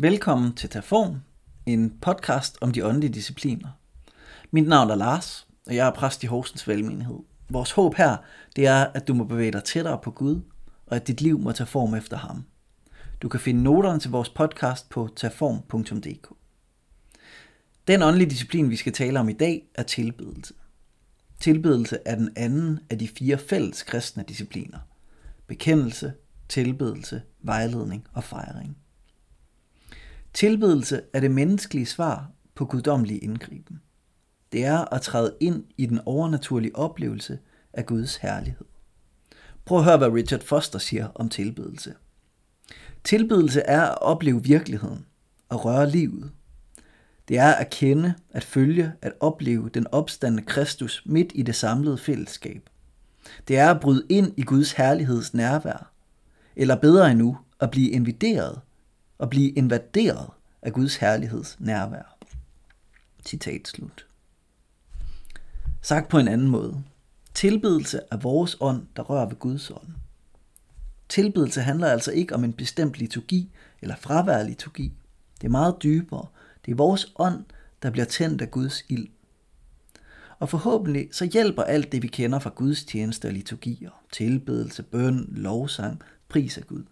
Velkommen til Taform, en podcast om de åndelige discipliner. Mit navn er Lars, og jeg er præst i Horsens Valgmenighed. Vores håb her, det er, at du må bevæge dig tættere på Gud, og at dit liv må tage form efter ham. Du kan finde noterne til vores podcast på taform.dk. Den åndelige disciplin, vi skal tale om i dag, er tilbedelse. Tilbedelse er den anden af de fire fælles kristne discipliner. Bekendelse, tilbedelse, vejledning og fejring. Tilbedelse er det menneskelige svar på guddommelig indgriben. Det er at træde ind i den overnaturlige oplevelse af Guds herlighed. Prøv at høre, hvad Richard Foster siger om tilbedelse. Tilbedelse er at opleve virkeligheden og røre livet. Det er at kende, at følge, at opleve den opstandende Kristus midt i det samlede fællesskab. Det er at bryde ind i Guds herligheds nærvær. Eller bedre endnu, at blive inviteret og blive invaderet af Guds herligheds nærvær. Citat slut. Sagt på en anden måde. Tilbedelse er vores ånd, der rører ved Guds ånd. Tilbedelse handler altså ikke om en bestemt liturgi eller fravær liturgi. Det er meget dybere. Det er vores ånd, der bliver tændt af Guds ild. Og forhåbentlig så hjælper alt det, vi kender fra Guds tjeneste og liturgier, tilbedelse, bøn, lovsang, pris af Gud.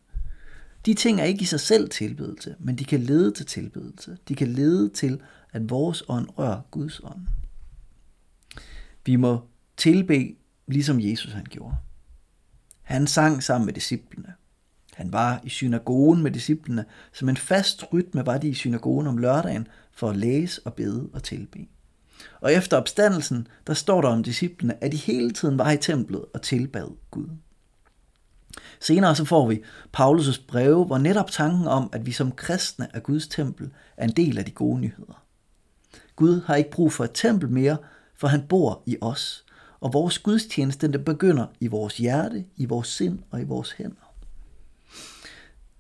De ting er ikke i sig selv tilbedelse, men de kan lede til tilbedelse. De kan lede til, at vores ånd rører Guds ånd. Vi må tilbe, ligesom Jesus han gjorde. Han sang sammen med disciplene. Han var i synagogen med disciplene. Som en fast rytme var de i synagogen om lørdagen for at læse og bede og tilbe. Og efter opstandelsen, der står der om disciplene, at de hele tiden var i templet og tilbad Gud. Senere så får vi Paulus' breve, hvor netop tanken om, at vi som kristne er Guds tempel, er en del af de gode nyheder. Gud har ikke brug for et tempel mere, for han bor i os. Og vores gudstjeneste, den begynder i vores hjerte, i vores sind og i vores hænder.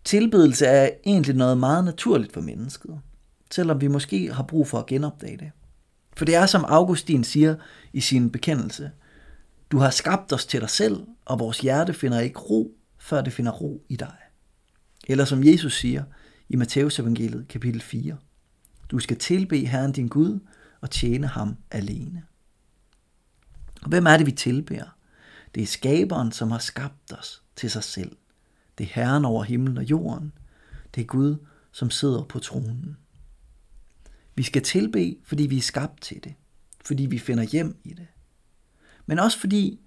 Tilbedelse er egentlig noget meget naturligt for mennesket, selvom vi måske har brug for at genopdage det. For det er som Augustin siger i sin bekendelse, du har skabt os til dig selv, og vores hjerte finder ikke ro, før det finder ro i dig. Eller som Jesus siger i Matteus evangeliet kapitel 4. Du skal tilbe Herren din Gud og tjene ham alene. Og hvem er det, vi tilbeder? Det er skaberen, som har skabt os til sig selv. Det er Herren over himlen og jorden. Det er Gud, som sidder på tronen. Vi skal tilbe, fordi vi er skabt til det. Fordi vi finder hjem i det. Men også fordi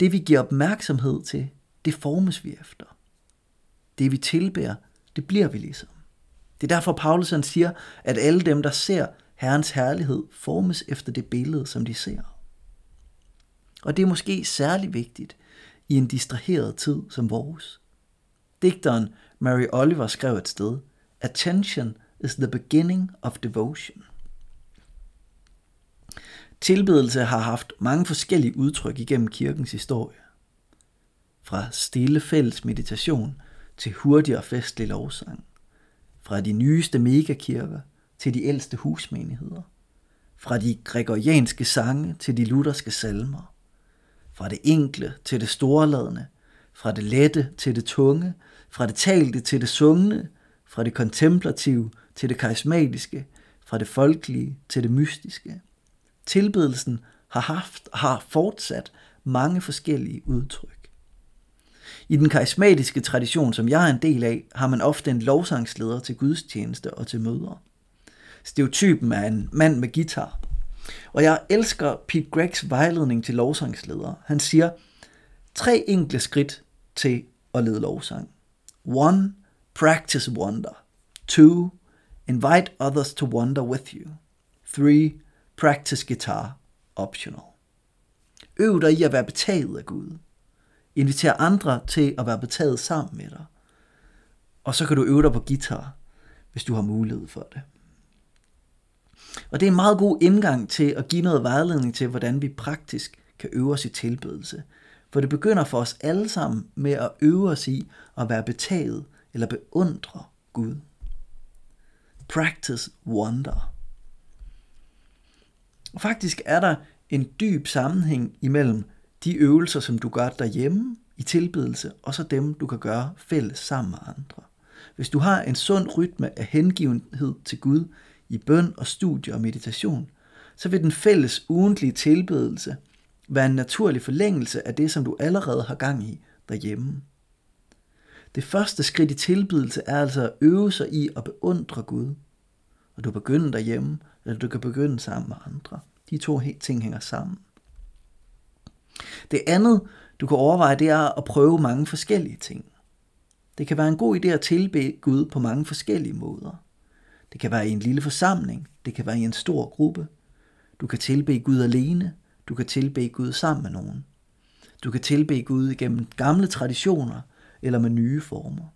det, vi giver opmærksomhed til, det formes vi efter. Det, vi tilbærer, det bliver vi ligesom. Det er derfor, Paulus han siger, at alle dem, der ser Herrens herlighed, formes efter det billede, som de ser. Og det er måske særlig vigtigt i en distraheret tid som vores. Digteren Mary Oliver skrev et sted, Attention is the beginning of devotion. Tilbedelse har haft mange forskellige udtryk igennem kirkens historie. Fra stille fælles meditation til hurtig og festlig lovsang. Fra de nyeste megakirker til de ældste husmenigheder. Fra de gregorianske sange til de lutherske salmer. Fra det enkle til det storladende. Fra det lette til det tunge. Fra det talte til det sungne. Fra det kontemplative til det karismatiske. Fra det folkelige til det mystiske. Tilbedelsen har haft har fortsat mange forskellige udtryk. I den karismatiske tradition, som jeg er en del af, har man ofte en lovsangsleder til gudstjeneste og til møder. Stereotypen er en mand med guitar. Og jeg elsker Pete Gregs vejledning til lovsangsledere. Han siger, tre enkle skridt til at lede lovsang. One, practice wonder. Two, invite others to wonder with you. Three, practice guitar. Optional. Øv dig i at være betaget af Gud. Inviter andre til at være betaget sammen med dig. Og så kan du øve dig på guitar, hvis du har mulighed for det. Og det er en meget god indgang til at give noget vejledning til, hvordan vi praktisk kan øve os i tilbedelse. For det begynder for os alle sammen med at øve os i at være betaget eller beundre Gud. Practice wonder. Og faktisk er der en dyb sammenhæng imellem de øvelser, som du gør derhjemme i tilbedelse, og så dem, du kan gøre fælles sammen med andre. hvis du har en sund rytme af hengivenhed til Gud i bøn og studie og meditation, så vil den fælles ugentlige tilbedelse være en naturlig forlængelse af det, som du allerede har gang i derhjemme. Det første skridt i tilbedelse er altså at øve sig i at beundre Gud. Og du begynder derhjemme, eller du kan begynde sammen med andre. De to ting hænger sammen. Det andet, du kan overveje, det er at prøve mange forskellige ting. Det kan være en god idé at tilbe Gud på mange forskellige måder. Det kan være i en lille forsamling, det kan være i en stor gruppe. Du kan tilbe Gud alene, du kan tilbe Gud sammen med nogen. Du kan tilbe Gud igennem gamle traditioner eller med nye former.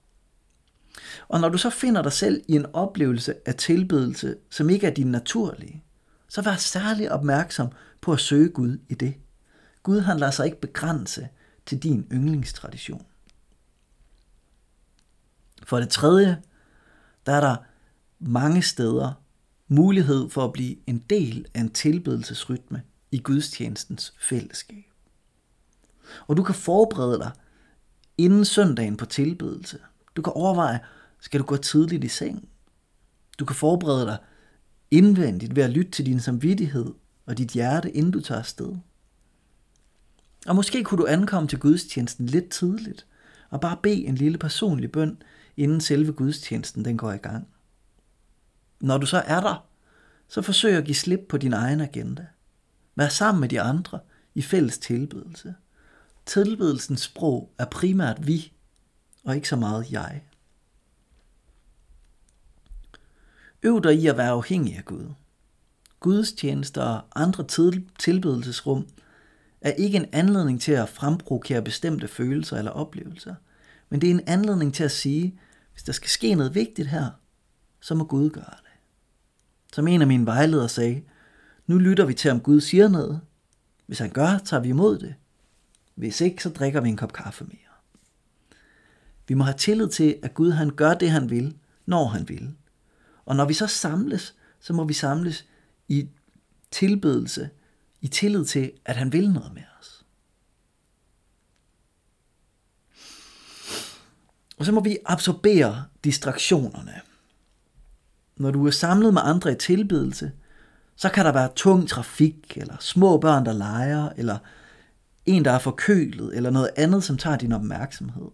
Og når du så finder dig selv i en oplevelse af tilbedelse, som ikke er din naturlige, så vær særlig opmærksom på at søge Gud i det. Gud han lader sig ikke begrænse til din yndlingstradition. For det tredje, der er der mange steder mulighed for at blive en del af en tilbedelsesrytme i gudstjenestens fællesskab. Og du kan forberede dig inden søndagen på tilbedelse. Du kan overveje, skal du gå tidligt i seng? Du kan forberede dig indvendigt ved at lytte til din samvittighed og dit hjerte, inden du tager afsted. Og måske kunne du ankomme til gudstjenesten lidt tidligt og bare bede en lille personlig bøn, inden selve gudstjenesten den går i gang. Når du så er der, så forsøg at give slip på din egen agenda. Vær sammen med de andre i fælles tilbedelse. Tilbedelsens sprog er primært vi, og ikke så meget jeg. Øv dig i at være afhængig af Gud. Guds tjenester og andre tilbedelsesrum er ikke en anledning til at fremprovokere bestemte følelser eller oplevelser, men det er en anledning til at sige, hvis der skal ske noget vigtigt her, så må Gud gøre det. Som en af mine vejledere sagde, nu lytter vi til, om Gud siger noget. Hvis han gør, tager vi imod det. Hvis ikke, så drikker vi en kop kaffe mere. Vi må have tillid til, at Gud han gør det, han vil, når han vil. Og når vi så samles, så må vi samles i tilbedelse, i tillid til, at han vil noget med os. Og så må vi absorbere distraktionerne. Når du er samlet med andre i tilbedelse, så kan der være tung trafik, eller små børn, der leger, eller en, der er forkølet, eller noget andet, som tager din opmærksomhed.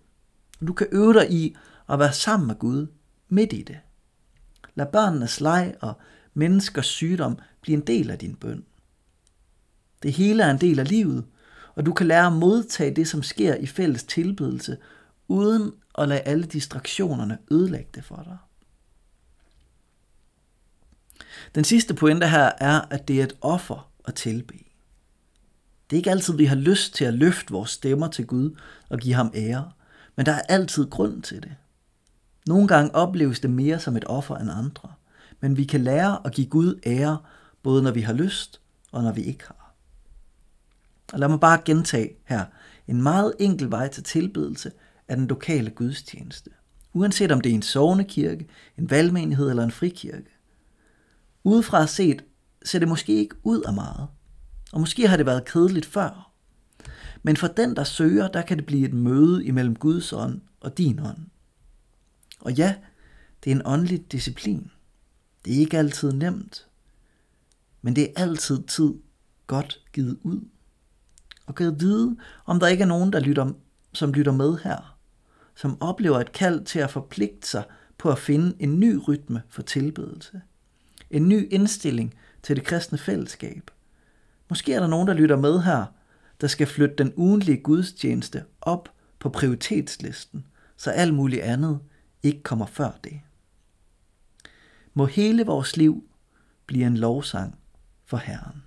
Du kan øve dig i at være sammen med Gud midt i det. Lad børnenes leg og menneskers sygdom blive en del af din bøn. Det hele er en del af livet, og du kan lære at modtage det, som sker i fælles tilbedelse, uden at lade alle distraktionerne ødelægge det for dig. Den sidste pointe her er, at det er et offer at tilbe. Det er ikke altid, vi har lyst til at løfte vores stemmer til Gud og give ham ære, men der er altid grund til det. Nogle gange opleves det mere som et offer end andre, men vi kan lære at give Gud ære, både når vi har lyst og når vi ikke har. Og lad mig bare gentage her. En meget enkel vej til tilbedelse er den lokale gudstjeneste. Uanset om det er en sovnekirke, en valgmenighed eller en frikirke. Udefra set ser det måske ikke ud af meget, og måske har det været kedeligt før. Men for den, der søger, der kan det blive et møde imellem Guds ånd og din ånd. Og ja, det er en åndelig disciplin. Det er ikke altid nemt, men det er altid tid godt givet ud. Og kan vide, om der ikke er nogen, der lytter, som lytter med her, som oplever et kald til at forpligte sig på at finde en ny rytme for tilbedelse – en ny indstilling til det kristne fællesskab. Måske er der nogen, der lytter med her, der skal flytte den ugentlige gudstjeneste op på prioritetslisten, så alt muligt andet ikke kommer før det. Må hele vores liv blive en lovsang for Herren.